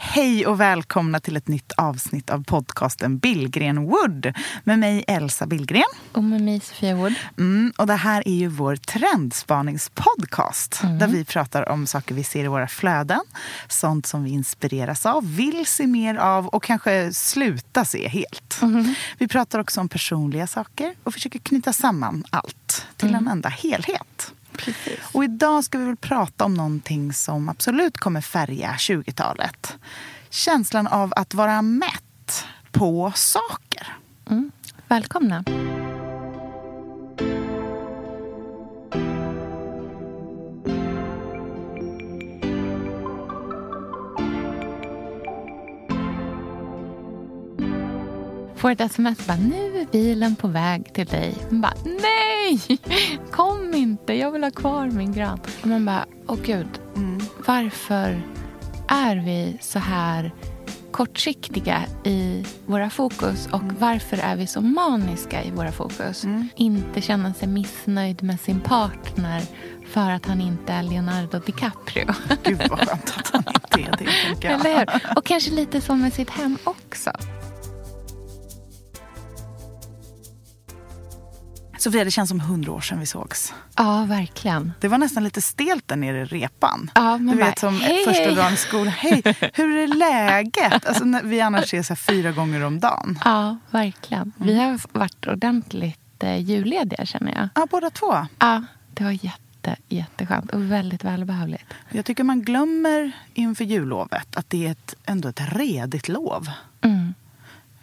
Hej och välkomna till ett nytt avsnitt av podcasten Billgren Wood med mig Elsa Billgren. Och med mig Sofia Wood. Mm, och det här är ju vår trendspaningspodcast Mm. där vi pratar om saker vi ser i våra flöden, sånt som vi inspireras av, vill se mer av och kanske sluta se helt. Mm. Vi pratar också om personliga saker och försöker knyta samman allt till Mm. en enda helhet. Och idag ska vi väl prata om någonting som absolut kommer färga 20-talet. Känslan av att vara mätt på saker. Mm. Välkomna. Får ett sms bara, nu är bilen på väg till dig. Bara, nej! Kom inte, jag vill ha kvar min gran. Och man bara, åh gud, varför är vi så här kortsiktiga i våra fokus och varför är vi så maniska i våra fokus? Inte känna sig missnöjd med sin partner för att han inte är Leonardo DiCaprio. Gud vad skönt att han inte är det. Eller hur? Och kanske lite så med sitt hem också. Sofia, det känns som hundra år sedan vi sågs. Ja, verkligen. Det var nästan lite stelt där nere i repan. Ja, man du bara, vet som "Hej, första hej." dagen i skolan. Hej, hur är läget? Alltså, vi annars ses här fyra gånger om dagen. Ja, verkligen. Vi har varit ordentligt eh, jullediga känner jag. Ja, båda två. Ja, det var jätte, jätteskönt och väldigt välbehövligt. Jag tycker man glömmer inför jullovet att det är ett, ändå ett redigt lov. Mm.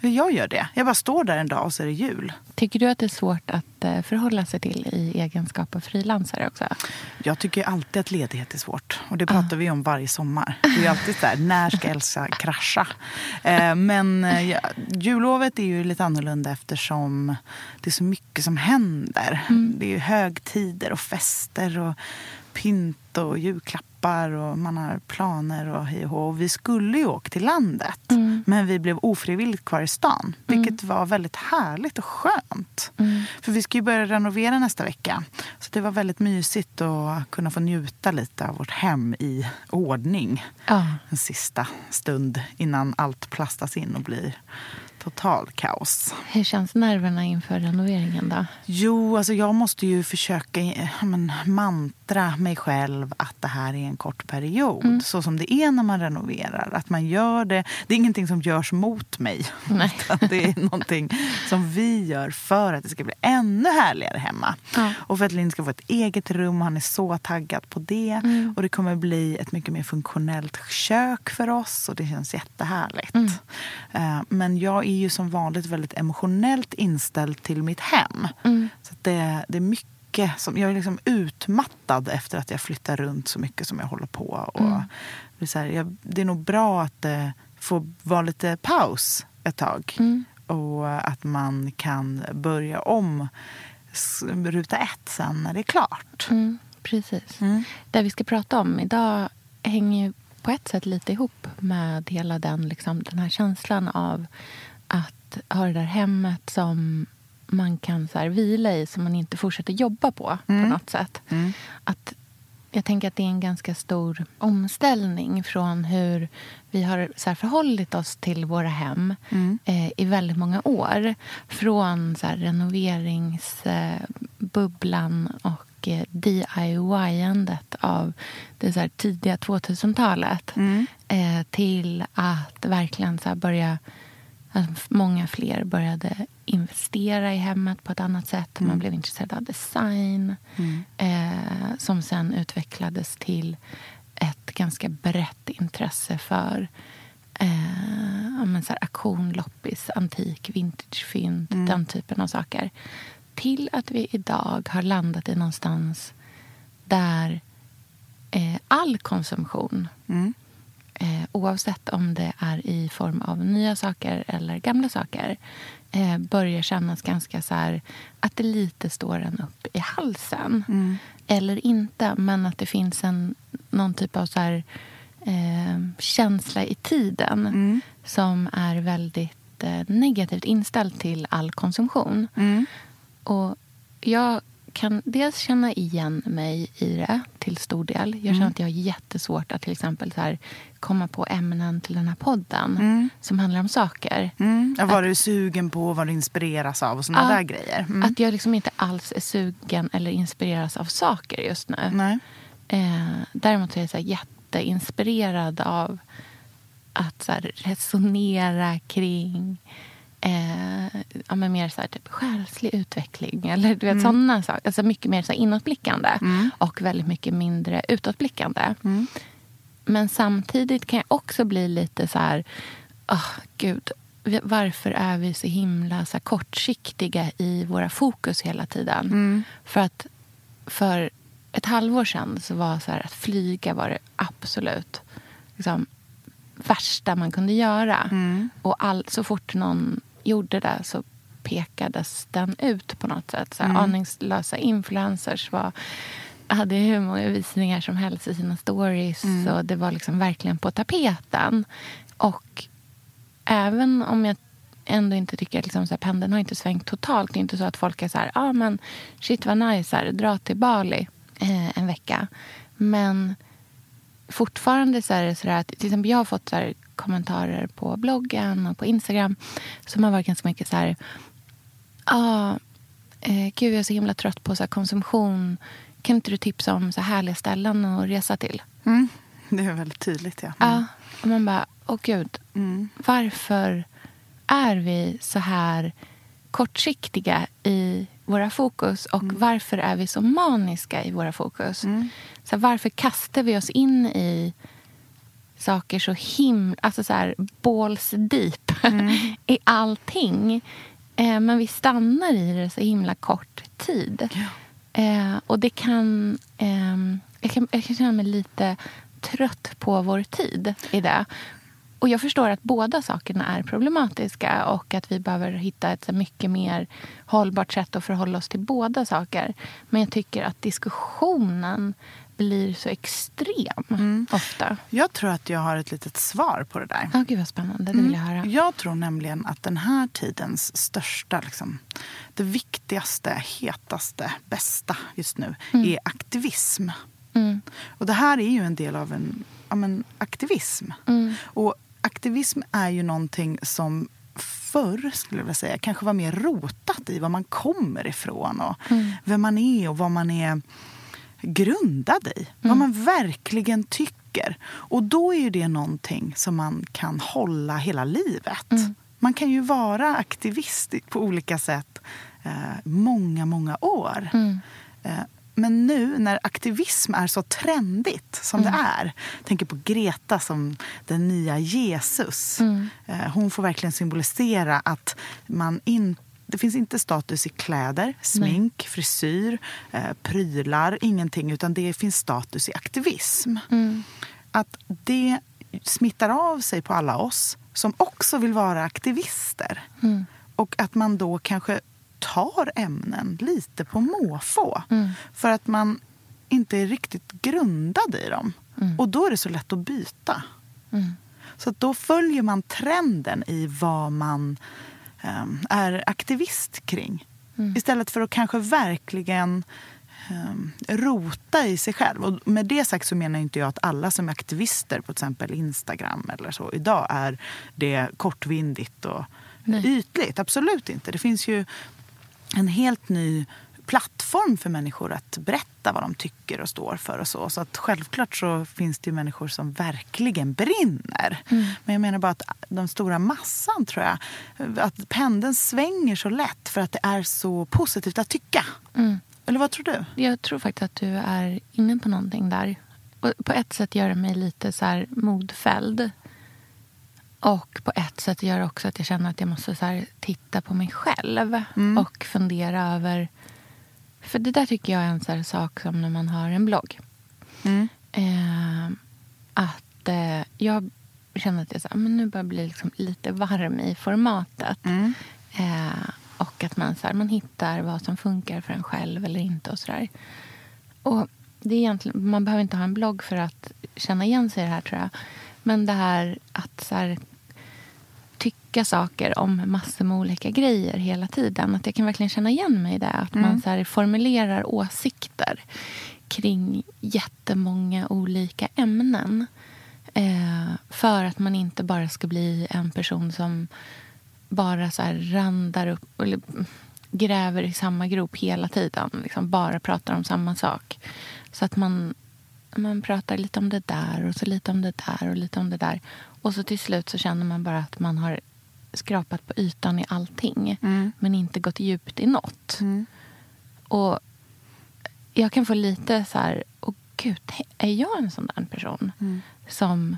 Jag gör det. Jag bara står där en dag och så är det jul. Tycker du att det är svårt att eh, förhålla sig till i egenskap av frilansare också? Jag tycker alltid att ledighet är svårt. Och det pratar vi om varje sommar. Det är alltid så här, när ska Elsa krascha? Eh, men eh, ja, jullovet är ju lite annorlunda eftersom det är så mycket som händer. Det är högtider och fester och pynt och julklappar och man har planer och hej och vi skulle ju åka till landet. Men vi blev ofrivilligt kvar i stan. Vilket var väldigt härligt och skönt. För vi ska ju börja renovera nästa vecka. Så det var väldigt mysigt att kunna få njuta lite av vårt hem i ordning. Ja. En sista stund innan allt plastas in och blir total kaos. Hur känns nerverna inför renoveringen då? Jo, alltså jag måste ju försöka men, mantra mig själv att det här är en kort period. Så som det är när man renoverar. Att man gör det. Det är ingenting som görs mot mig. Nej. Det är någonting som vi gör för att det ska bli ännu härligare hemma. Ja. Och för att Linn ska få ett eget rum. Han är så taggad på det. Och det kommer bli ett mycket mer funktionellt kök för oss. Och det känns jättehärligt. Eh, Men jag är ju som vanligt väldigt emotionellt inställd till mitt hem. Så att det, det är mycket som, jag är liksom utmattad efter att jag flyttar runt så mycket som jag håller på. Och det, är så här, jag, det är nog bra att det får vara lite paus ett tag. Och att man kan börja om ruta ett sen när det är klart. Mm, precis. Det vi ska prata om idag hänger ju på ett sätt lite ihop med hela den, liksom, den här känslan av att ha det där hemmet som man kan så här, vila i, som man inte fortsätter jobba på på något sätt. Att, jag tänker att det är en ganska stor omställning från hur vi har så här, förhållit oss till våra hem eh, i väldigt många år. Från så här, renoveringsbubblan och eh, DIY-andet av det så tidiga 2000-talet eh, till att verkligen så börja att många fler började investera i hemmet på ett annat sätt. Man blev intresserad av design eh, som sen utvecklades till ett ganska brett intresse för eh, ja, men så här, auktion, loppis, antik, vintagefynd, Mm. den typen av saker. Till att vi idag har landat i någonstans där eh, all konsumtion Mm. Eh, oavsett om det är i form av nya saker eller gamla saker eh, börjar kännas ganska så här att det lite står en upp i halsen. Mm. Eller inte, men att det finns en, någon typ av så här, eh, känsla i tiden Mm. som är väldigt eh, negativt inställd till all konsumtion. Mm. Och jag kan dels känna igen mig i det till stor del. Jag känner Mm. att jag har jättesvårt att till exempel så här, komma på ämnen till den här podden Mm. som handlar om saker. Mm. Vad du är sugen på, vad du inspireras av och såna Ja, där grejer. Mm. Att jag liksom inte alls är sugen eller inspireras av saker just nu. Nej. Eh, däremot är jag så jätteinspirerad av att så resonera kring eh, ja, men mer så här, typ, själslig utveckling. Eller du vet, såna saker. Alltså mycket mer så här, inåtblickande och väldigt mycket mindre utåtblickande. Men samtidigt kan jag också bli lite så här... Oh, gud, varför är vi så himla så kortsiktiga i våra fokus hela tiden? För att för ett halvår sedan så var så här, att flyga var det absolut liksom, värsta man kunde göra. Och all, så fort någon gjorde det så pekades den ut på något sätt. Så här, Aningslösa influencers var, hade hur många visningar som helst i sina stories. Och det var liksom verkligen på tapeten. Och även om jag ändå inte tycker att liksom så här, pendeln har inte svängt totalt. Det är inte så att folk är så här, ah, men shit vad nice, här, dra till Bali eh, en vecka. Men fortfarande så är det så att till exempel jag har fått så här kommentarer på bloggen och på Instagram som har varit ganska mycket så här, ah, eh, gud jag är så himla trött på så här konsumtion. Kan inte du tipsa om så här härliga ställen att resa till? Mm. Det är väldigt tydligt. Ja. Ja, och man bara, åh gud, Mm. varför är vi så här kortsiktiga i våra fokus och varför är vi så maniska i våra fokus? Så här, varför kastar vi oss in i saker så himla... Alltså så här, balls deep i allting. Eh, men vi stannar i det så himla kort tid. Eh, och det kan, eh, jag kan... Jag kan känna mig lite trött på vår tid i det. Och jag förstår att båda sakerna är problematiska och att vi behöver hitta ett så mycket mer hållbart sätt att förhålla oss till båda saker. Men jag tycker att diskussionen blir så extrem ofta. Jag tror att jag har ett litet svar på det där. Ja, gud vad spännande. Det vill jag höra. Jag tror nämligen att den här tidens största, liksom, det viktigaste, hetaste, bästa just nu är aktivism. Mm. Och det här är ju en del av en ja, men, aktivism. Mm. Och aktivism är ju någonting som förr, skulle jag vilja säga, kanske var mer rotat i var man kommer ifrån och vem man är och vad man är grundad i. Vad man verkligen tycker. Och då är ju det någonting som man kan hålla hela livet. Man kan ju vara aktivist på olika sätt eh, många, många år. Eh, men nu när aktivism är så trendigt som det är. Jag tänker på Greta som den nya Jesus. Eh, hon får verkligen symbolisera att man inte det finns inte status i kläder, smink, frisyr, eh, prylar, ingenting. Utan det finns status i aktivism. Att det smittar av sig på alla oss som också vill vara aktivister. Och att man då kanske tar ämnen lite på måfå. För att man inte är riktigt grundad i dem. Och då är det så lätt att byta. Så att då följer man trenden i vad man um, är aktivist kring. Istället för att kanske verkligen um, rota i sig själv. Och med det sagt så menar inte jag att alla som är aktivister på till exempel Instagram eller så idag är det kortvindigt och ytligt. Absolut inte. Det finns ju en helt ny plattform för människor att berätta vad de tycker och står för. och Så Så att självklart så finns det människor som verkligen brinner. Men jag menar bara att den stora massan tror jag, att pendeln svänger så lätt för att det är så positivt att tycka. Eller vad tror du? Jag tror faktiskt att du är inne på någonting där. Och på ett sätt gör det mig lite så här modfälld. Och på ett sätt gör det också att jag känner att jag måste så titta på mig själv Mm. och fundera över... För det där tycker jag är en så här sak som när man har en blogg. Mm. Eh, att eh, jag känner att jag så men nu börjar bli liksom lite varm i formatet. Mm. Eh, och att man, så här, man hittar vad som funkar för en själv eller inte. och så där. Och det är egentligen, Man behöver inte ha en blogg för att känna igen sig i det här, tror jag. Men det här att så här, tycka saker om massor med olika grejer hela tiden. Att jag kan verkligen känna igen mig i det. Att man så här, formulerar åsikter kring jättemånga olika ämnen. Eh, för att man inte bara ska bli en person som bara så här randar upp eller gräver i samma grop hela tiden. Liksom bara pratar om samma sak. Så att man, man pratar lite om det där och så lite om det där och lite om det där. Och så till slut så känner man bara att man har skrapat på ytan i allting men inte gått djupt i något. Och jag kan få lite så här, åh gud, är jag en sån där person? Som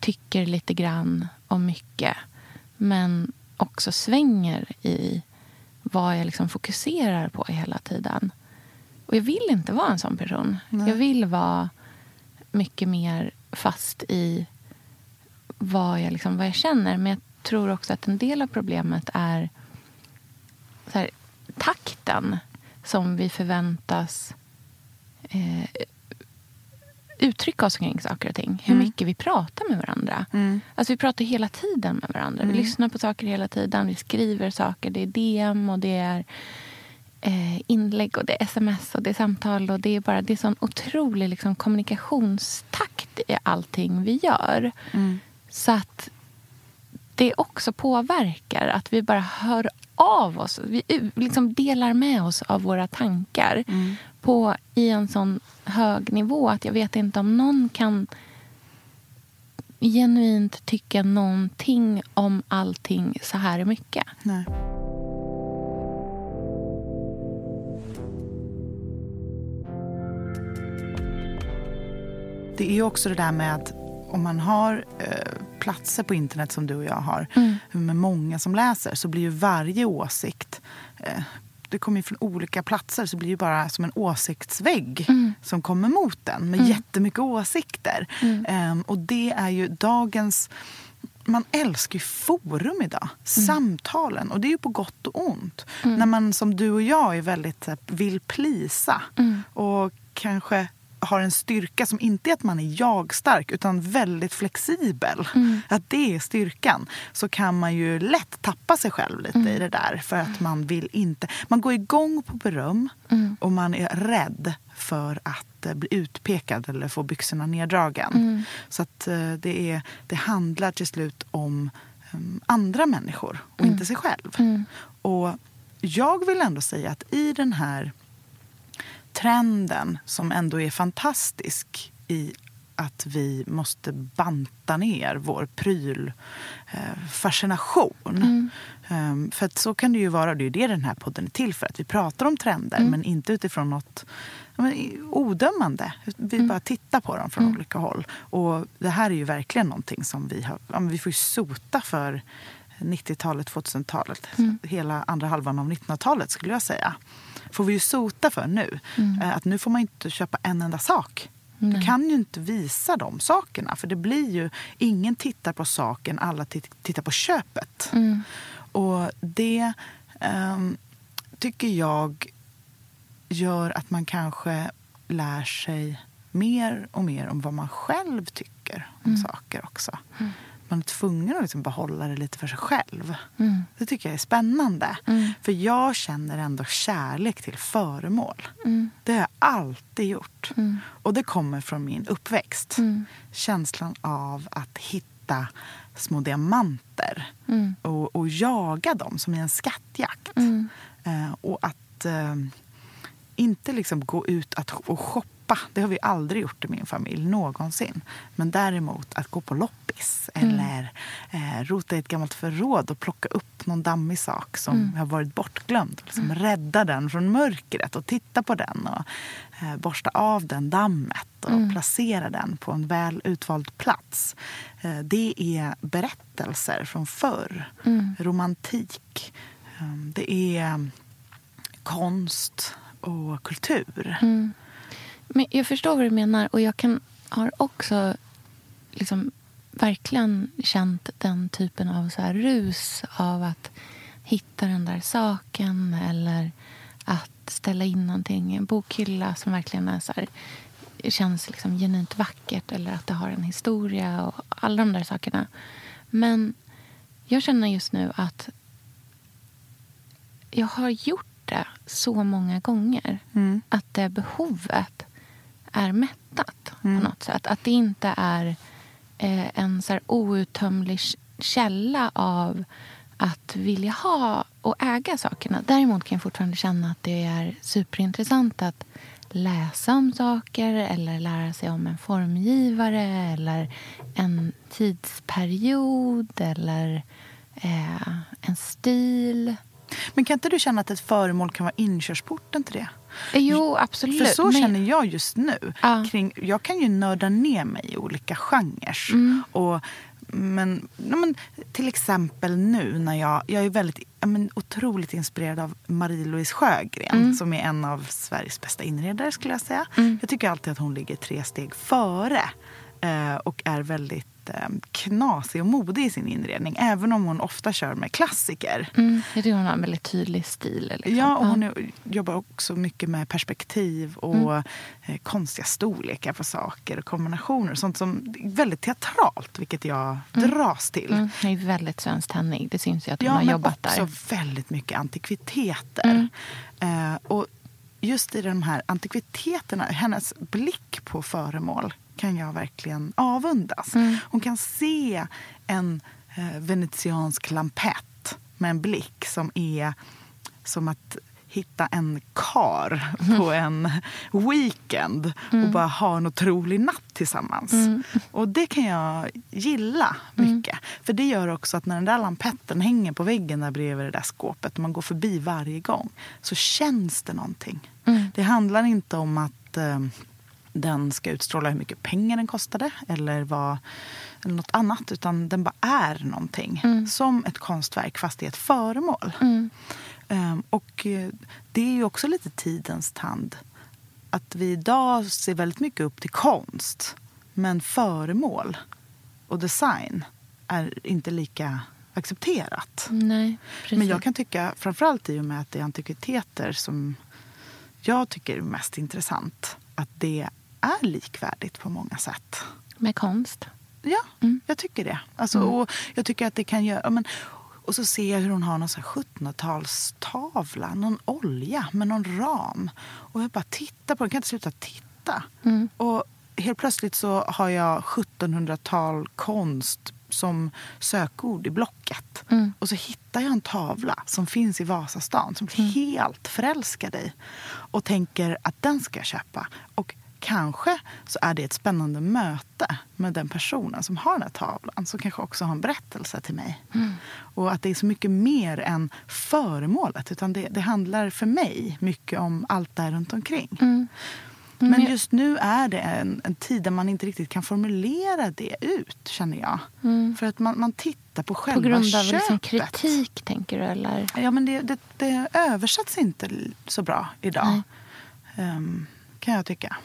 tycker lite grann om mycket men också svänger i vad jag liksom fokuserar på hela tiden. Och jag vill inte vara en sån person. Jag vill vara mycket mer fast i vad jag, liksom, vad jag känner. Men jag tror också att en del av problemet är här, takten som vi förväntas eh, uttrycka oss kring saker och ting. Hur mycket vi pratar med varandra. Alltså vi pratar hela tiden med varandra. Vi lyssnar på saker hela tiden. Vi skriver saker. Det är DM och det är eh, inlägg och det är sms och det är samtal. Och det är bara det är sån otrolig liksom, kommunikationstakt i allting vi gör. Så att det också påverkar. Att vi bara hör av oss. Vi u- liksom delar med oss av våra tankar på, i en sån hög nivå att jag vet inte om någon kan genuint tycka någonting om allting så här mycket. Nej. Det är också det där med att om man har eh, platser på internet som du och jag har med många som läser så blir ju varje åsikt eh, det kommer från olika platser så blir det ju bara som en åsiktsvägg som kommer mot den med jättemycket åsikter. Ehm, och det är ju dagens man älskar ju forum idag. Samtalen. Och det är ju på gott och ont. När man som du och jag är väldigt här, vill plisa. Och kanske har en styrka som inte är att man är jag-stark utan väldigt flexibel. Att det är styrkan. Så kan man ju lätt tappa sig själv lite i det där. För att man vill inte... Man går igång på beröm och man är rädd för att eh, bli utpekad eller få byxorna neddragen. Så att eh, det, är, det handlar till slut om um, andra människor och inte sig själv. Och jag vill ändå säga att i den här trenden som ändå är fantastisk i att vi måste banta ner vår prylfascination. Um, för att så kan det ju vara, det är det den här podden är till för. Att vi pratar om trender men inte utifrån i- odömande. Vi bara tittar på dem från olika håll. Och det här är ju verkligen någonting som vi har, ja, vi får ju sota för 90-talet, 2000-talet. Hela andra halvan av 1900-talet skulle jag säga. Får vi ju sota för nu. Eh, Att nu får man inte köpa en enda sak. Du kan ju inte visa de sakerna. För det blir ju, ingen tittar på saken, alla tit- tittar på köpet. Och det ehm, tycker jag gör att man kanske lär sig mer och mer om vad man själv tycker om saker också. Man är tvungen att liksom behålla det lite för sig själv. Det tycker jag är spännande. För jag känner ändå kärlek till föremål. Det har jag alltid gjort. Och det kommer från min uppväxt. Känslan av att hitta små diamanter och, och jaga dem som i en skattjakt. Eh, och att eh, inte liksom gå ut att, och shoppa. Det har vi aldrig gjort i min familj någonsin. Men däremot att gå på loppis. Hiss eller eh, rota i ett gammalt förråd och plocka upp någon dammig sak som har varit bortglömd. Liksom Rädda den från mörkret och titta på den och eh, borsta av den dammet och placera den på en väl utvald plats. Eh, det är berättelser från förr. Romantik. Eh, det är konst och kultur. Men jag förstår vad du menar. Och jag kan, har också liksom verkligen känt den typen av så här rus av att hitta den där saken eller att ställa in någonting en bokhylla som verkligen är så här, känns liksom genuint vackert eller att det har en historia och alla de där sakerna. Men jag känner just nu att jag har gjort det så många gånger att det behovet är mättat på något sätt. Att det inte är eh, en så här outtömlig källa av att vilja ha och äga sakerna. Däremot kan jag fortfarande känna att det är superintressant att läsa om saker eller lära sig om en formgivare eller en tidsperiod eller eh, en stil. Men kan inte du känna att ett föremål kan vara inkörsporten till det? Jo, absolut. För så Men- känner jag just nu. Ja. Kring, jag kan ju nörda ner mig i olika genrer. Mm. Och, men, men, till exempel nu när jag, jag är väldigt, ja, men, otroligt inspirerad av Marie-Louise Sjögren Mm. som är en av Sveriges bästa inredare skulle jag säga. Jag tycker alltid att hon ligger tre steg före eh, och är väldigt knasig och modig i sin inredning. Även om hon ofta kör med klassiker. Mm, tycker hon har en väldigt tydlig stil. Liksom. Ja, och hon är, jobbar också mycket med perspektiv och Mm. eh, konstiga storlekar på saker och kombinationer. Sånt som är väldigt teatralt, vilket jag dras till. Mm, det är väldigt svensktännig. Det syns ju att hon Ja, har men jobbat också där. väldigt mycket antikviteter. Mm. Eh, och just i de här antikviteterna, hennes blick på föremål kan jag verkligen avundas. Mm. Hon kan se en eh, venetiansk lampett med en blick som är som att hitta en kar på en weekend och bara ha en otrolig natt tillsammans. Och det kan jag gilla mycket. För det gör också att när den där lampetten hänger på väggen där bredvid det där skåpet och man går förbi varje gång så känns det någonting. Det handlar inte om att eh, den ska utstråla hur mycket pengar den kostade eller, vad, eller något annat. Utan den bara är någonting. Som ett konstverk fast det är ett föremål. Ehm, och eh, det är ju också lite tidens tand. Att vi idag ser väldigt mycket upp till konst. Men föremål och design är inte lika accepterat. Nej. Men jag kan tycka, framförallt i och med att det är antikviteter som jag tycker är mest intressant, att det är likvärdigt på många sätt. Med konst. Ja, Mm. jag tycker det. Alltså, och jag tycker att det kan göra... Men, och så ser jag hur hon har någon så här 1700-talstavla, någon olja med någon ram. Och jag bara tittar på den, kan inte sluta titta. Mm. Och helt plötsligt så har jag 1700-tal konst som sökord i Blocket. Mm. Och så hittar jag en tavla som finns i Vasastan som blir helt förälskad i. Och tänker att den ska jag köpa. Och kanske så är det ett spännande möte med den personen som har den här tavlan. Som kanske också har en berättelse till mig. Och att det är så mycket mer än föremålet. Utan det, det handlar för mig mycket om allt där runt omkring. Men Men- just nu är det en, en tid där man inte riktigt kan formulera det ut, känner jag. För att man, man tittar på själva På grund av köpet. liksom kritik, tänker du? Eller? Ja, men det, det, det översätts inte så bra idag. Ehm, kan jag tycka.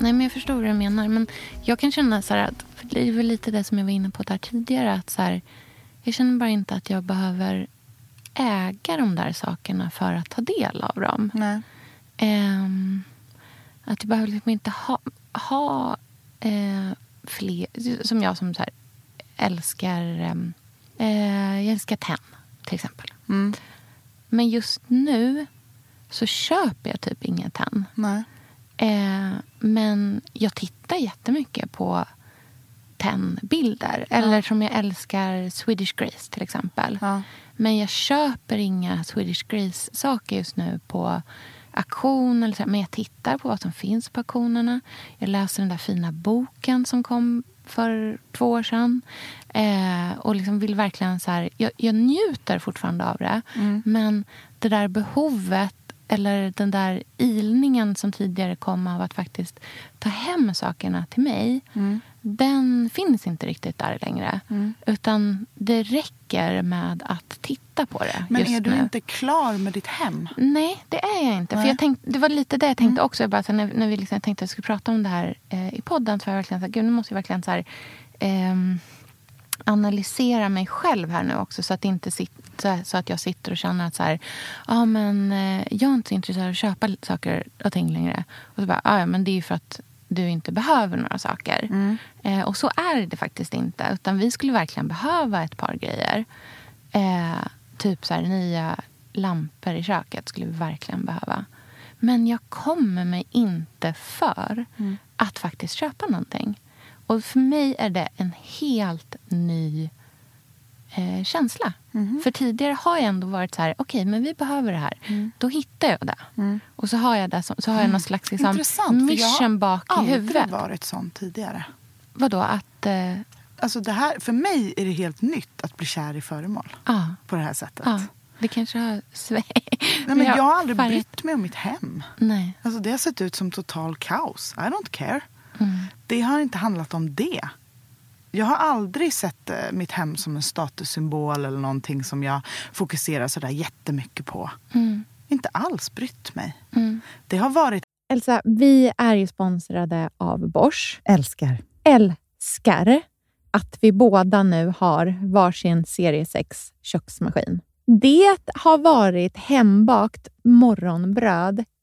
Nej, men jag förstår vad du menar. Men jag kan känna så här att, för det är väl lite det som jag var inne på där tidigare, att så här, jag känner bara inte att jag behöver äga de där sakerna för att ta del av dem. Nej. Ehm, att jag behöver liksom inte ha, ha eh, fler... Som jag som så här, älskar... ehm, eh, jag älskar tenn, till exempel. Mm. Men just nu så köper jag typ inga tenn. Eh, men jag tittar jättemycket på 10-bilder. Eller som jag älskar Swedish Grace till exempel. Ja. Men jag köper inga Swedish Grace-saker just nu på auktion. Eller så, men jag tittar på vad som finns på auktionerna. Jag läser den där fina boken som kom för två år sedan. Eh, och liksom vill verkligen så här, jag, jag njuter fortfarande av det. Men det där behovet eller den där ilningen som tidigare kom av att faktiskt ta hem sakerna till mig. Den finns inte riktigt där längre. Utan det räcker med att titta på det Men är du nu. inte klar med ditt hem? Nej, det är jag inte. För jag tänkte, det var lite det jag tänkte också. Jag bara, så när, när vi liksom, jag tänkte att jag skulle prata om det här eh, i podden så var jag verkligen så här, gud, nu måste jag verkligen så här, ehm, analysera mig själv här nu också. Så att, inte sit, så att jag sitter och känner att så här, ah, men, eh, jag är inte så intresserad av att köpa saker och ting längre. Och så bara, ah, ja, men det är ju för att du inte behöver några saker. Eh, och så är det faktiskt inte. Utan vi skulle verkligen behöva ett par grejer. Eh, typ så här, nya lampor i köket skulle vi verkligen behöva. Men jag kommer mig inte för att faktiskt köpa någonting. Och för mig är det en helt ny eh, känsla. För tidigare har jag ändå varit så här, okej, men vi behöver det här. Då hittar jag det. Och så har jag, det som, så har jag någon slags liksom, Intressant, jag mission har bak i aldrig huvudet. varit sån tidigare. Vadå? Att... Eh, Alltså det här, för mig är det helt nytt att bli kär i föremål ja, på det här sättet. ja, det kanske har sväng. Nej, men jag har aldrig färgat- brytt mig om mitt hem. Nej. Alltså det har sett ut som total kaos. I don't care. Mm. Det har inte handlat om det. Jag har aldrig sett eh, mitt hem som en statussymbol eller någonting som jag fokuserar sådär jättemycket på. Mm. Inte alls brytt mig. Mm. Det har varit Elsa, vi är ju sponsrade av Bosch. Älskar. Älskar att vi båda nu har varsin serie 6 köksmaskin. Det har varit hembakt morgonbröd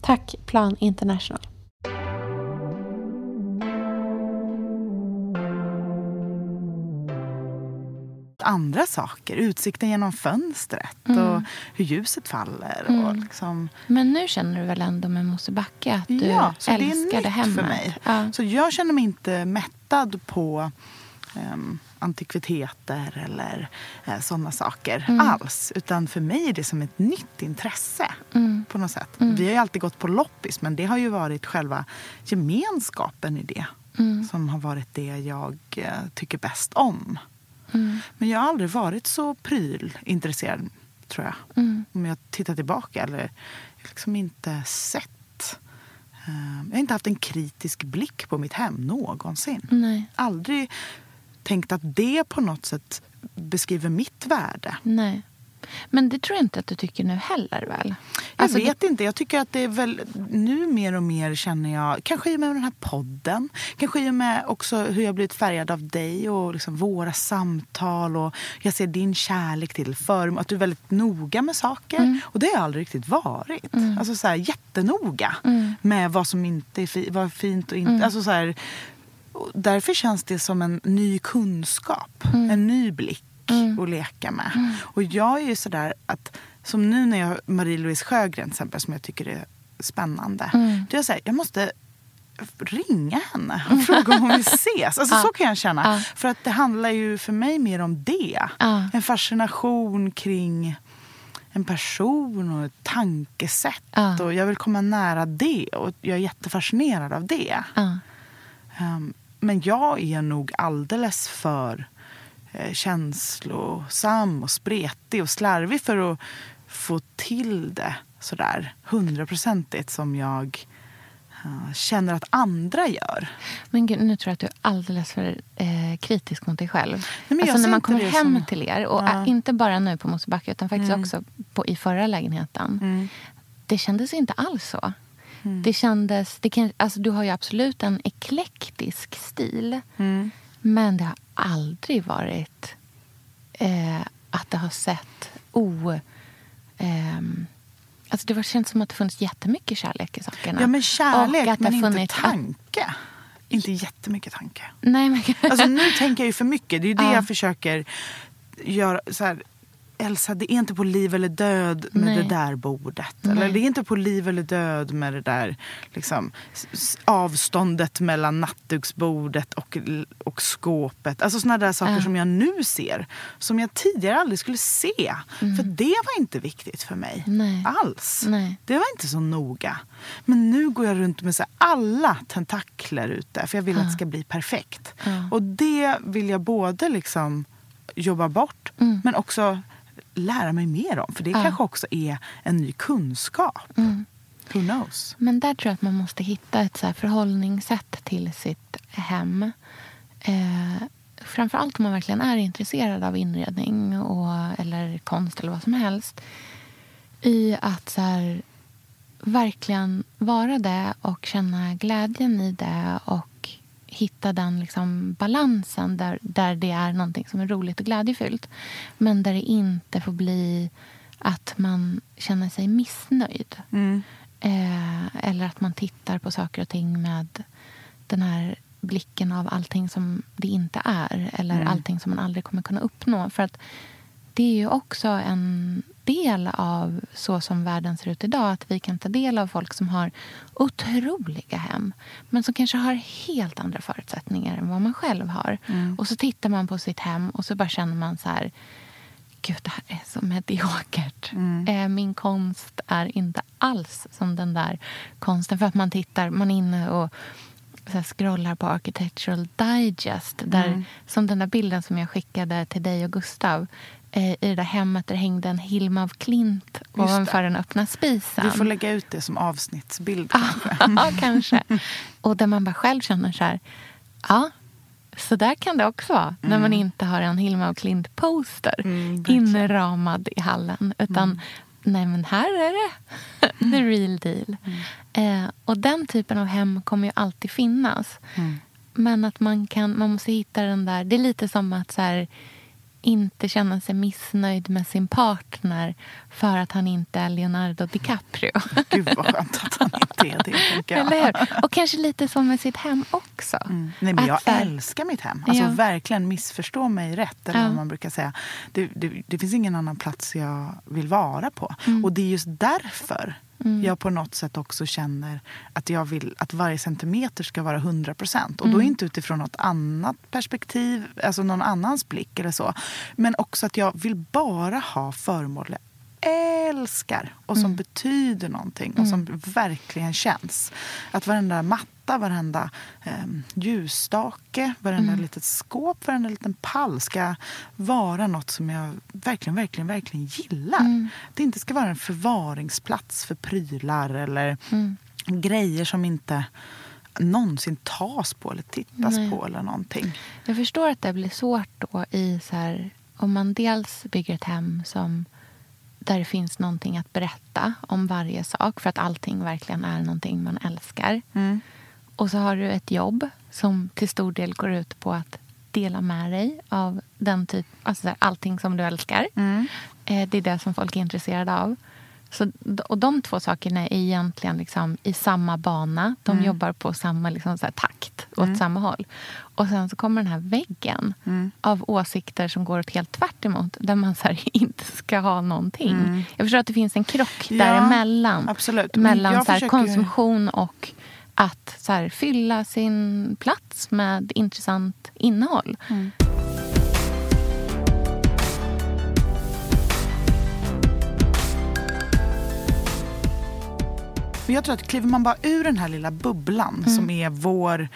Tack Plan International. Andra saker, utsikten genom fönstret Mm. och hur ljuset faller. Och liksom, Men nu känner du väl ändå med Mosebacke att du ja, så det är älskar nytt det hemmet? för mig. Ja. Så jag känner mig inte mättad på um, antikviteter eller uh, sådana saker Mm. alls. Utan för mig är det som ett nytt intresse Mm. på något sätt. Vi har ju alltid gått på loppis men det har ju varit själva gemenskapen i det Mm. som har varit det jag eh, tycker bäst om. Mm. Men jag har aldrig varit så prylintresserad, tror jag. Mm. Om jag tittar tillbaka. Eller liksom inte sett. eh, Jag har inte haft en kritisk blick på mitt hem någonsin. Nej, Aldrig tänkt att det på något sätt beskriver mitt värde. nej. Men det tror jag inte att du tycker nu heller väl? Jag Alltså, vet inte. Jag tycker att det är väl nu mer och mer känner jag, kanske i och med den här podden, kanske i och med också hur jag blivit färgad av dig och liksom våra samtal och jag ser din kärlek till för att du är väldigt noga med saker. Mm. Och det har jag aldrig riktigt varit. Alltså så här, jättenoga Mm. med vad som inte är fi- vad fint och inte. Alltså så här, därför känns det som en ny kunskap, Mm. en ny blick att leka med. Och jag är ju sådär att, som nu när jag Marie-Louise Sjögren till exempel, som jag tycker är spännande. Mm. Då är jag såhär, jag måste ringa henne och fråga om hon vill ses. Alltså så kan jag känna. Ja. För att det handlar ju för mig mer om det. Ja. En fascination kring en person och ett tankesätt. Och jag vill komma nära det och jag är jättefascinerad av det. Men jag är nog alldeles för eh, känslosam och spretig och slarvig för att få till det sådär hundraprocentigt som jag eh, känner att andra gör. Men gud, nu tror jag att du är alldeles för eh, kritisk mot dig själv. men jag alltså när man kommer hem som- till er, och Ja. inte bara nu på Mosebacke utan faktiskt också på, i förra lägenheten. Mm. Det kändes inte alls så. Det kändes, det kan, alltså du har ju absolut en eklektisk stil. Mm. Men det har aldrig varit eh, att det har sett o... ehm, alltså det har känts som att det funnits jättemycket kärlek i sakerna. Ja, men kärlek, att men inte tanke. Inte jättemycket tanke. Nej, men, Alltså nu tänker jag ju för mycket. Det är ju det Ja. jag försöker göra. Så här, Elsa, det är inte på liv eller död med Nej. det där bordet. Nej. Eller det är inte på liv eller död med det där liksom, avståndet mellan nattduksbordet och, och skåpet. Alltså såna där saker Ja. som jag nu ser. Som jag tidigare aldrig skulle se. För det var inte viktigt för mig. Mm. Nej. Alls. Det var inte så noga. Men nu går jag runt med så alla tentakler ute. För jag vill att det ska bli perfekt. Ja. Och det vill jag både liksom jobba bort Mm. men också lära mig mer om. För det Ja. kanske också är en ny kunskap. Mm. Who knows? Men där tror jag att man måste hitta ett så förhållningssätt till sitt hem. Eh, framförallt om man verkligen är intresserad av inredning och, eller konst eller vad som helst. I att så här, verkligen vara det och känna glädjen i det och hitta den liksom balansen där, där det är någonting som är roligt och glädjefyllt. Men där det inte får bli att man känner sig missnöjd. Mm. Eh, eller att man tittar på saker och ting med den här blicken av allting som det inte är. Eller Mm. allting som man aldrig kommer kunna uppnå. För att det är ju också en del av så som världen ser ut idag. Att vi kan ta del av folk som har otroliga hem. Men som kanske har helt andra förutsättningar än vad man själv har. Mm. Och så tittar man på sitt hem och så bara känner man så här Gud, det här är så mediokert. Eh, min konst är inte alls som den där konsten. För att man tittar, man är inne och så scrollar på Architectural Digest. Där, Som den där bilden som jag skickade till dig och Gustav. Eh, I det där hemmet där hängde en Hilma av klint det. ovanför den öppna spisen. Vi får lägga ut det som avsnittsbild Ah. kanske. Ja, kanske. Och där man bara själv känner så här... Ja, så där kan det också vara när man inte har en Hilma och Klint-poster Mm, inramad i hallen. Utan nej, men här är det the real deal. Eh, och den typen av hem kommer ju alltid finnas. Men att man, kan, man måste hitta den där... Det är lite som att så här, inte känna sig missnöjd med sin partner för att han inte är Leonardo DiCaprio. Gud vad skönt att han inte är det. Tänker jag. Eller hur? Och kanske lite så med sitt hem också. Mm. Nej, men jag här- älskar mitt hem. Alltså Ja. verkligen missförstå mig rätt. Eller Ja. vad man brukar säga. Det, det, det finns ingen annan plats jag vill vara på. Mm. Och det är just därför jag på något sätt också känner att jag vill att varje centimeter ska vara 100 procent. Och då Mm. inte utifrån något annat perspektiv, alltså någon annans blick eller så. Men också att jag vill bara ha föremål jag älskar och som Mm. betyder någonting och som verkligen känns. Att varenda matta, varenda eh, ljusstake, varenda Mm. litet skåp, varenda liten pall ska vara något som jag verkligen, verkligen, verkligen gillar. Mm. Det inte ska vara en förvaringsplats för prylar eller Mm. grejer som inte någonsin tas på eller tittas Nej. på eller någonting. Jag förstår att det blir svårt då i så här, om man dels bygger ett hem som där det finns någonting att berätta om varje sak för att allting verkligen är någonting man älskar. Mm. Och så har du ett jobb som till stor del går ut på att dela med dig av den typ, alltså allting som du älskar. Mm. Eh, Det är det som folk är intresserade av. Så, och de två sakerna är egentligen liksom i samma bana. De Mm. jobbar på samma liksom här takt, åt samma håll. Och sen så kommer den här väggen Mm. av åsikter som går åt helt tvärt emot. Där man så här inte ska ha någonting. Mm. Jag förstår att det finns en krock Ja, däremellan. absolut. Mellan så här, försöker konsumtion och att så fylla sin plats med intressant innehåll. Mm. Men jag tror att kliver man bara ur den här lilla bubblan Mm. som är vår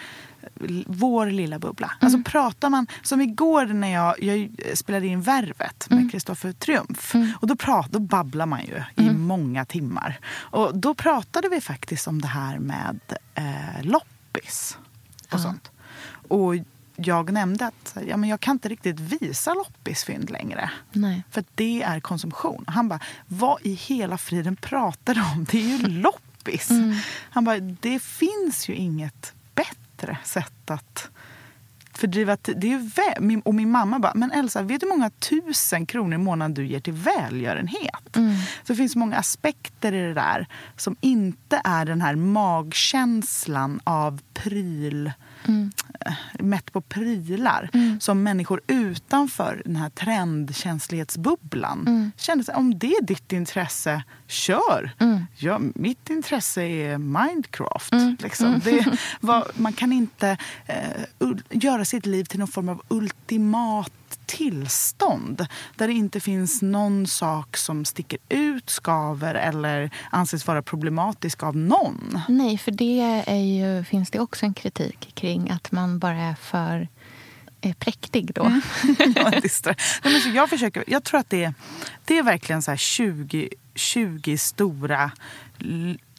vår lilla bubbla. Alltså pratar man, som igår när jag, jag spelade in Värvet med Kristoffer Triumf. Och då, prat, då babblar man ju i många timmar. Och då pratade vi faktiskt om det här med eh, loppis och sånt. Och jag nämnde att ja, men jag kan inte riktigt visa loppisfynd längre. Nej. För det är konsumtion. Han bara, vad i hela friden pratar du om? Det är ju loppis. Han bara, det finns ju inget bättre sätt att fördriva tid. Det är ju vä- min, och min mamma bara, men Elsa, vet du hur många tusen kronor i månaden du ger till välgörenhet? Så det finns många aspekter i det där som inte är den här magkänslan av pryl eh, mätt på prylar som människor utanför den här trendkänslighetsbubblan kände sig, om det är ditt intresse, kör! Ja, mitt intresse är Minecraft. Liksom. Det var, man kan inte eh, göra sitt liv till någon form av ultimat tillstånd där det inte finns någon sak som sticker ut, skaver eller anses vara problematisk av någon. Nej, för det är ju, finns det också en kritik kring att man bara är för eh, präktig då. Är så jag, försöker, jag tror att det är, det är verkligen så här 20, 20 stora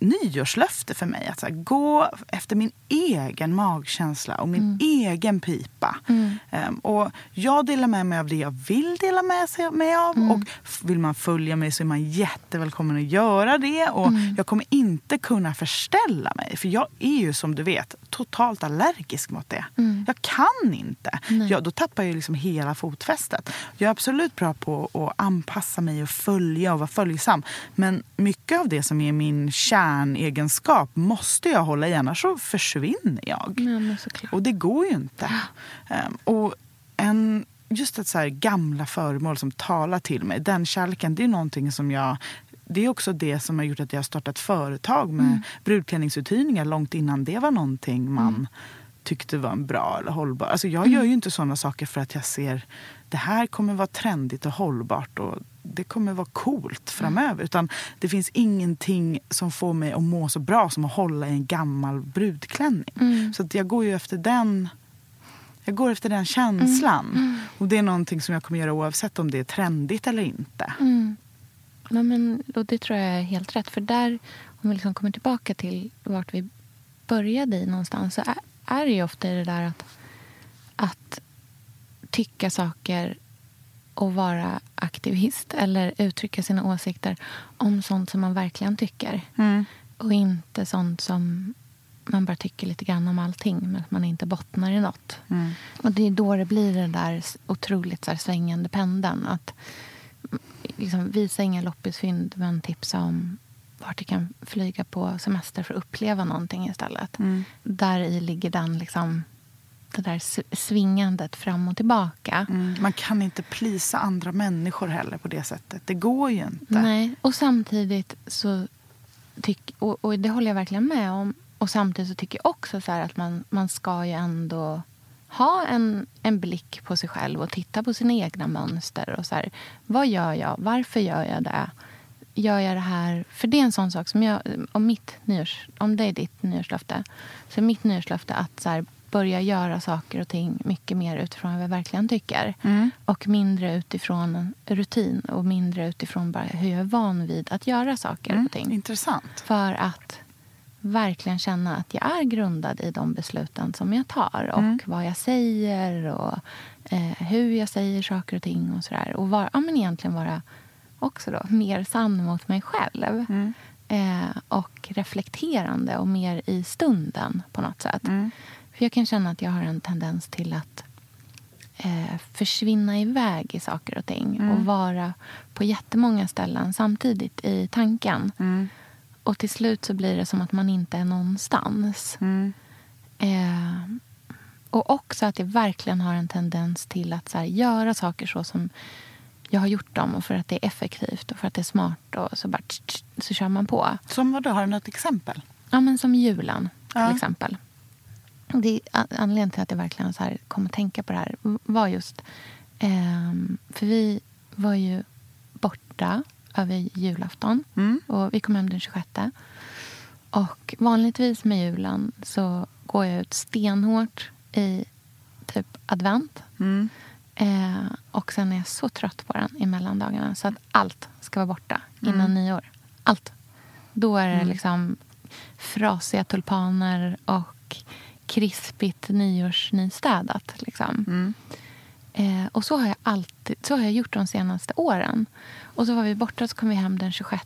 nyårslöfte för mig. Att här, gå efter min egen magkänsla och min egen pipa. Ehm, och jag delar med mig av det jag vill dela med mig av. Och f- vill man följa mig så är man jättevälkommen att göra det. Och Jag kommer inte kunna förställa mig. För jag är ju som du vet totalt allergisk mot det. Jag kan inte. Jag, då tappar jag liksom hela fotfästet. Jag är absolut bra på att anpassa mig och följa och vara följsam. Men mycket av det som är min kärnegenskap måste jag hålla i, annars så försvinner jag. Såklart. Och det går ju inte. Ehm, och en, just ett så här gamla föremål som talar till mig, den kärleken, det är någonting som jag det är också det som har gjort att jag har startat företag med Mm. brudklänningsuthyrningar långt innan det var någonting man tyckte var en bra eller hållbar. Alltså jag gör ju inte sådana saker för att jag ser det här kommer vara trendigt och hållbart och det kommer vara coolt framöver. Utan det finns ingenting som får mig att må så bra som att hålla i en gammal brudklänning. Så att jag går ju efter den jag går efter den känslan. Och det är någonting som jag kommer göra oavsett om det är trendigt eller inte. Ja, men, och det tror jag är helt rätt. För där, om vi liksom kommer tillbaka till vart vi började i någonstans så är, är det ju ofta det där att, att tycka saker och vara aktivist eller uttrycka sina åsikter om sånt som man verkligen tycker. Och inte sånt som man bara tycker lite grann om allting men att man inte bottnar i något. Och det är då det blir den där otroligt så här svängande pendeln. Att liksom, visa inga loppisfynd men tipsa om vart du kan flyga på semester för att uppleva någonting istället. Där i ligger den liksom, det där svingandet fram och tillbaka. Mm. Man kan inte plisa andra människor heller på det sättet. Det går ju inte. Nej, och samtidigt så tyck, och, och det håller jag verkligen med om. Och samtidigt så tycker jag också så att man, man ska ju ändå ha en, en blick på sig själv och titta på sina egna mönster. och så här, Vad gör jag? Varför gör jag det? Gör jag det här? För det är en sån sak som jag... Om, mitt nyårs, om det är ditt nyårslöfte så är mitt nyårslöfte att så här, börja göra saker och ting mycket mer utifrån vad jag verkligen tycker. Och mindre utifrån rutin och mindre utifrån bara hur jag är van vid att göra saker och ting. Intressant. För att verkligen känna att jag är grundad i de besluten som jag tar. Och vad jag säger och eh, hur jag säger saker och ting. Och sådär. Och var, ja, men egentligen vara också då, mer sann mot mig själv. Eh, och reflekterande och mer i stunden på något sätt. För jag kan känna att jag har en tendens till att eh, försvinna iväg i saker och ting. Och vara på jättemånga ställen samtidigt i tanken. Och till slut så blir det som att man inte är någonstans. Eh, och också att jag verkligen har en tendens till att så här, göra saker så som jag har gjort dem och för att det är effektivt och för att det är smart och så bara tsch, tsch, så kör man på. Som vad då? Har du något exempel? Ja, men som julen till Ja. exempel. Det anledningen till att jag verkligen så här kom att tänka på det här var just... ehm, för vi var ju borta över julafton. Och vi kom hem den 26. Och vanligtvis med julen så går jag ut stenhårt i typ advent. Mm. Eh, och sen är jag så trött på den i mellandagarna så att allt ska vara borta innan Mm. nyår. Allt. Då är det liksom frasiga tulpaner och krispigt nyårsnystädat. Liksom. Mm. Eh, och så har jag alltid så har jag gjort de senaste åren. Och så var vi borta så kom vi hem den 26.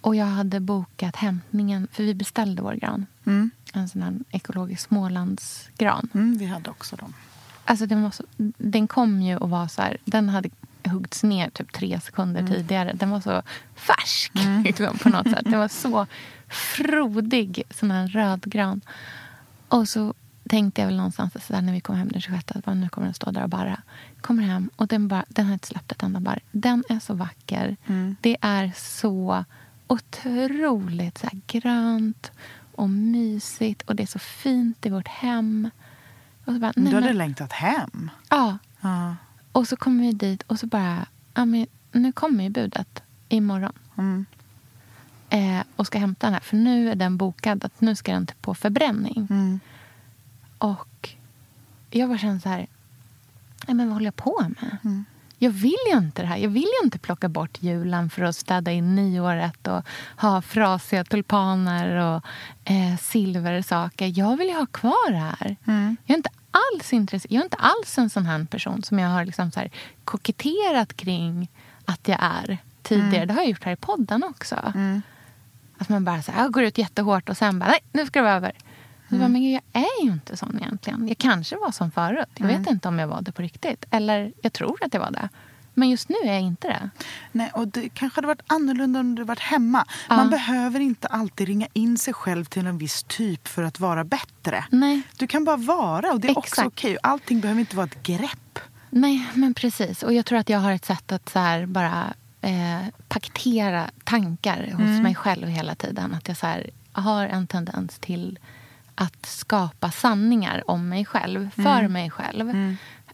Och jag hade bokat hämtningen, för vi beställde vår gran. Mm. En sån här ekologisk Smålandsgran. Mm, vi hade också dem. Alltså den, var så, den kom ju och var så här, den hade huggits ner typ tre sekunder Mm. tidigare. Den var så färsk liksom, på något sätt. Den var så frodig, sån här rödgrön. Och så tänkte jag väl någonstans så där, när vi kom hem den 26 att nu kommer den stå där och bara. Kommer hem och den, bara, den har inte släppt ett enda barr. Den är så vacker. Mm. Det är så otroligt så här, grönt och mysigt och det är så fint i vårt hem. Och så bara, Du hade men- längtat hem. Ja. Ja. Och så kommer vi dit och så bara, ja, men nu kommer ju budet imorgon. Mm. Eh, och ska hämta den här. För nu är den bokad att nu ska den på förbränning. Mm. Och jag bara känner så här, nej, men vad håller jag på med? Mm. Jag vill ju inte det här. Jag vill ju inte plocka bort julen för att städa in nyåret och ha frasiga tulpaner och eh, silversaker. Jag vill ju ha kvar det här. Mm. Jag är inte alls intresserad. Jag är inte alls en sån här person som jag har liksom så här koketterat kring att jag är tidigare. Det har jag gjort här i podden också. Mm. Att man bara så här, jag går ut jättehårt och sen bara, nej, nu ska det vara över. Så bara, men jag är ju inte sån egentligen. Jag kanske var som förut. Jag vet inte om jag var det på riktigt. Eller jag tror att jag var det. Men just nu är jag inte det. Nej, och det kanske hade varit annorlunda om du varit hemma. Ja. Man behöver inte alltid ringa in sig själv till en viss typ för att vara bättre. Nej, Du kan bara vara och det är också Exakt. okej. Allting behöver inte vara ett grepp. nej men precis. Och jag tror att jag har ett sätt att så bara eh, paketera tankar hos mig själv hela tiden. Att jag så har en tendens till att skapa sanningar om mig själv, för mig själv.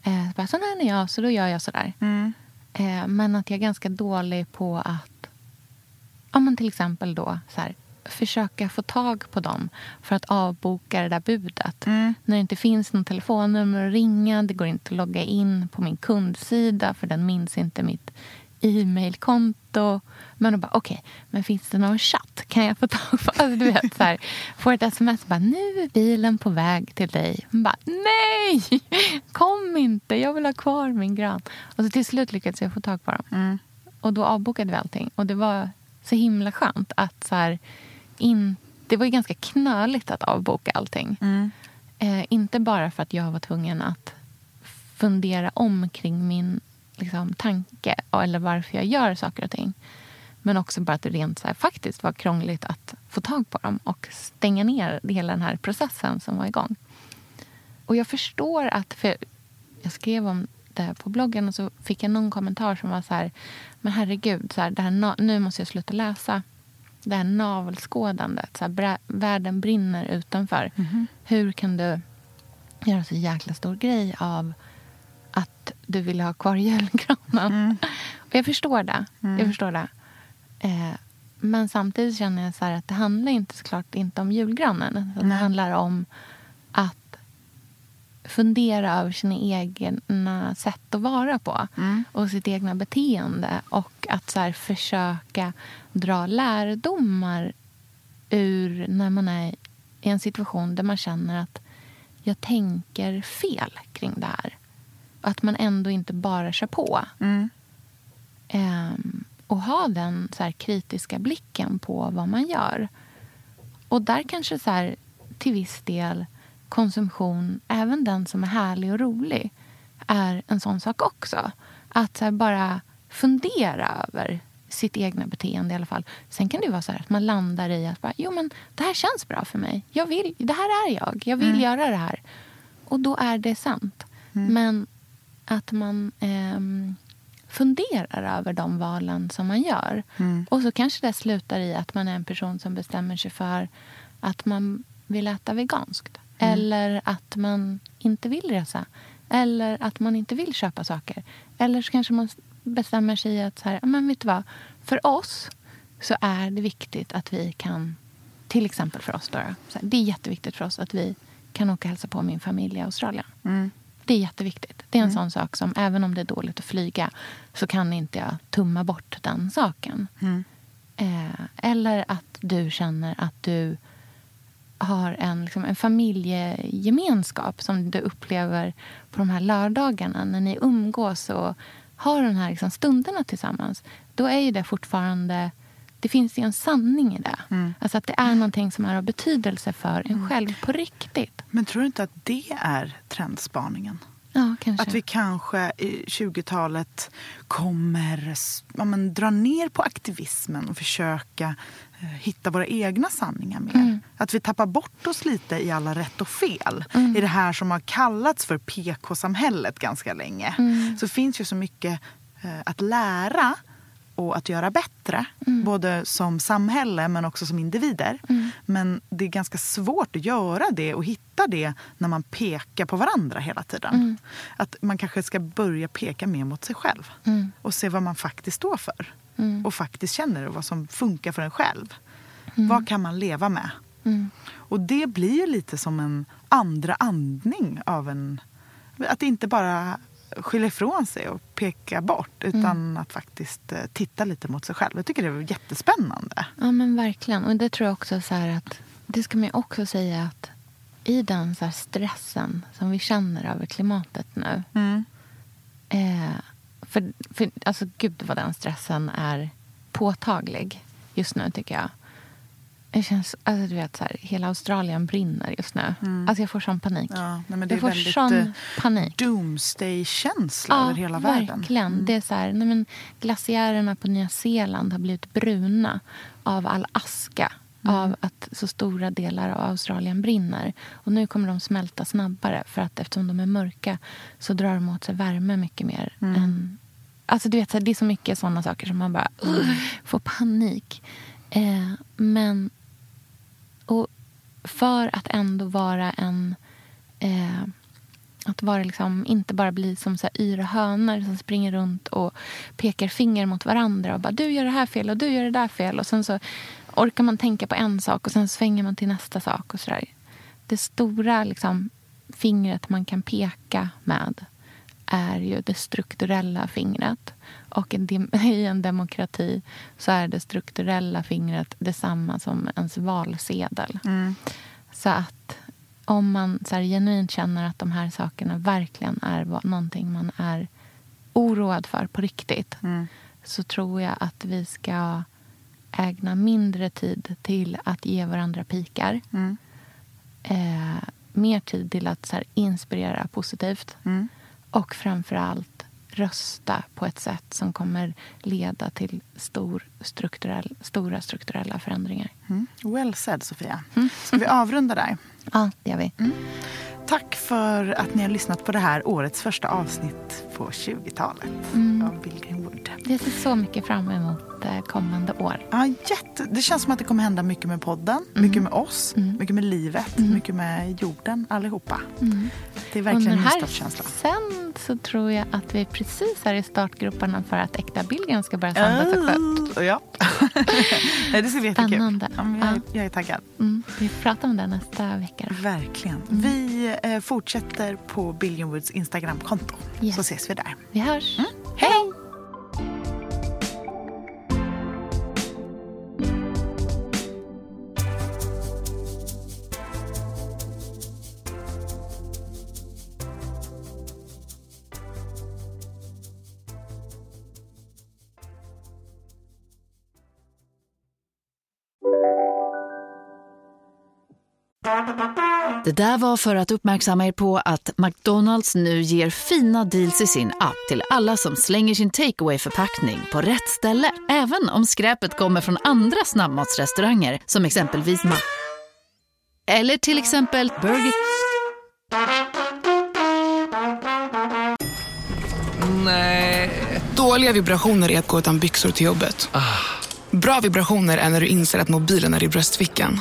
Eh, bara, sån här är jag, så då gör jag så där. Eh, men att jag är ganska dålig på att ja, men till exempel då så här, försöka få tag på dem för att avboka det där budet. När det inte finns någon telefonnummer att ringa, det går inte att logga in på min kundsida för den minns inte mitt e-mailkonto. Men då bara, okej, men finns det någon chatt? Kan jag få tag på? Alltså, du vet, så här, får ett sms bara, nu är bilen på väg till dig. Man bara, nej! Kom inte, jag vill ha kvar min gran. Och så till slut lyckades jag få tag på dem. Och då avbokade vi allting. Och det var så himla skönt att så här, in, det var ju ganska knöligt att avboka allting. Eh, inte bara för att jag var tvungen att fundera om kring min liksom, tanke eller varför jag gör saker och ting. Men också bara att det rent så här, faktiskt var krångligt att få tag på dem och stänga ner hela den här processen som var igång. Och jag förstår att... För jag skrev om det här på bloggen och så fick jag någon kommentar som var så här... Men herregud, så här, det här, nu måste jag sluta läsa. Det här navelskådandet. Så här, världen brinner utanför. Hur kan du göra så jäkla stor grej av att du vill ha kvar julgranen? Och jag förstår det. Jag förstår det. Eh, men samtidigt känner jag så att det handlar inte såklart inte om julgranen. Det handlar om att fundera över sina egna sätt att vara på och sitt egna beteende. Och att så försöka dra lärdomar ur när man är i en situation där man känner att jag tänker fel kring det här. Att man ändå inte bara kör på. Ehm, och ha den så här kritiska blicken på vad man gör. Och där kanske så här, till viss del konsumtion, även den som är härlig och rolig, är en sån sak också. Att så här, bara fundera över sitt egna beteende i alla fall. Sen kan det vara så här att man landar i att bara, jo, men det här känns bra för mig. Jag vill, det här är jag. Jag vill göra det här. Och då är det sant. Men att man ehm, funderar över de valen som man gör. Och så kanske det slutar i att man är en person som bestämmer sig för att man vill äta veganskt. Eller att man inte vill resa. Eller att man inte vill köpa saker. Eller så kanske man bestämmer sig att så här, "Ja, men vet du vad? för oss så är det viktigt att vi kan till exempel för oss. Då, det är jätteviktigt för oss att vi kan åka och hälsa på min familj i Australien. Mm. Det är jätteviktigt. Det är en sån sak som även om det är dåligt att flyga så kan inte jag tumma bort den saken. Mm. Eh, eller att du känner att du har en, liksom, en familjegemenskap som du upplever på de här lördagarna när ni umgås och har de här liksom, stunderna tillsammans. Då är ju det fortfarande... Det finns ju en sanning i det. Mm. Alltså att det är någonting som är av betydelse för en själv på riktigt. Men tror du inte att det är trendspaningen? Ja. Att vi kanske i 20-talet kommer ja, men, dra ner på aktivismen och försöka eh, hitta våra egna sanningar mer. Att vi tappar bort oss lite i alla rätt och fel. I det här som har kallats för PK-samhället ganska länge. Så finns ju så mycket eh, att lära och att göra bättre. Både som samhälle men också som individer. Men det är ganska svårt att göra det och hitta det när man pekar på varandra hela tiden. Att man kanske ska börja peka mer mot sig själv. Och se vad man faktiskt står för. Och faktiskt känner och vad som funkar för en själv. Vad kan man leva med? Och det blir lite som en andra andning av en... Att inte bara skylla ifrån sig och peka bort utan att faktiskt eh, titta lite mot sig själv. Jag tycker det är jättespännande. Ja, men verkligen. Och det tror jag också så att... Det ska man också säga att i den så stressen som vi känner över klimatet nu. Eh, för, för alltså gud vad den stressen är påtaglig just nu tycker jag. Det känns, alltså du vet så här, hela Australien brinner just nu. Alltså jag får sån panik. Ja, nej, men det jag är får väldigt sån eh, panik. doomsday-känsla över hela världen. Mm. verkligen. Det är så här, nej men, glaciärerna på Nya Zeeland har blivit bruna av all aska. Mm. Av att så stora delar av Australien brinner. Och nu kommer de smälta snabbare. För att eftersom de är mörka så drar de åt sig värme mycket mer. Mm. Än, alltså du vet, det är så mycket sådana saker som man bara uh, får panik. Eh, men och för att ändå vara en... Eh, att vara liksom, inte bara bli som så här yra hönor som springer runt och pekar finger mot varandra och bara du gör det här fel och du gör det där fel. Och sen så orkar man tänka på en sak och sen svänger man till nästa sak. och så där. Det stora liksom, fingret man kan peka med är ju det strukturella fingret. Och en i en demokrati så är det strukturella fingret detsamma som ens valsedel. Så att om man så här genuint känner att de här sakerna verkligen är vad- någonting man är oroad för på riktigt så tror jag att vi ska ägna mindre tid till att ge varandra pikar. Eh, mer tid till att så här, inspirera positivt. Och framför allt rösta på ett sätt som kommer leda till stor strukturell, stora strukturella förändringar. Mm. Well said, Sofia. Ska vi avrunda där? Ja, det gör vi. Tack för att ni har lyssnat på det här årets första avsnitt på 20-talet av Bill Greenwood. Jag ser så mycket fram emot eh, kommande år. Ja, jätte. Det känns som att det kommer hända mycket med podden, mycket med oss, mycket med livet, mycket med jorden, allihopa. Det är verkligen en nystartskänsla. sen så tror jag att vi precis är i startgroparna för att äkta Billgren ska börja sändas också. Uh, ja. Nej, det ska bli jättekul. Spännande. Ja, jag, Ja. jag är taggad. Mm, vi pratar om det nästa vecka. då. Verkligen. Vi eh, fortsätter på Billionwoods Instagramkonto. Yes. Så ses vi där. Vi hörs. Det där var för att uppmärksamma er på att McDonalds nu ger fina deals i sin app till alla som slänger sin takeaway förpackning på rätt ställe. Även om skräpet kommer från andra snabbmatsrestauranger som exempelvis Ma... Eller till exempel Burger... Dåliga vibrationer är att gå utan byxor till jobbet. Bra vibrationer är när du inser att mobilen är i bröstfickan.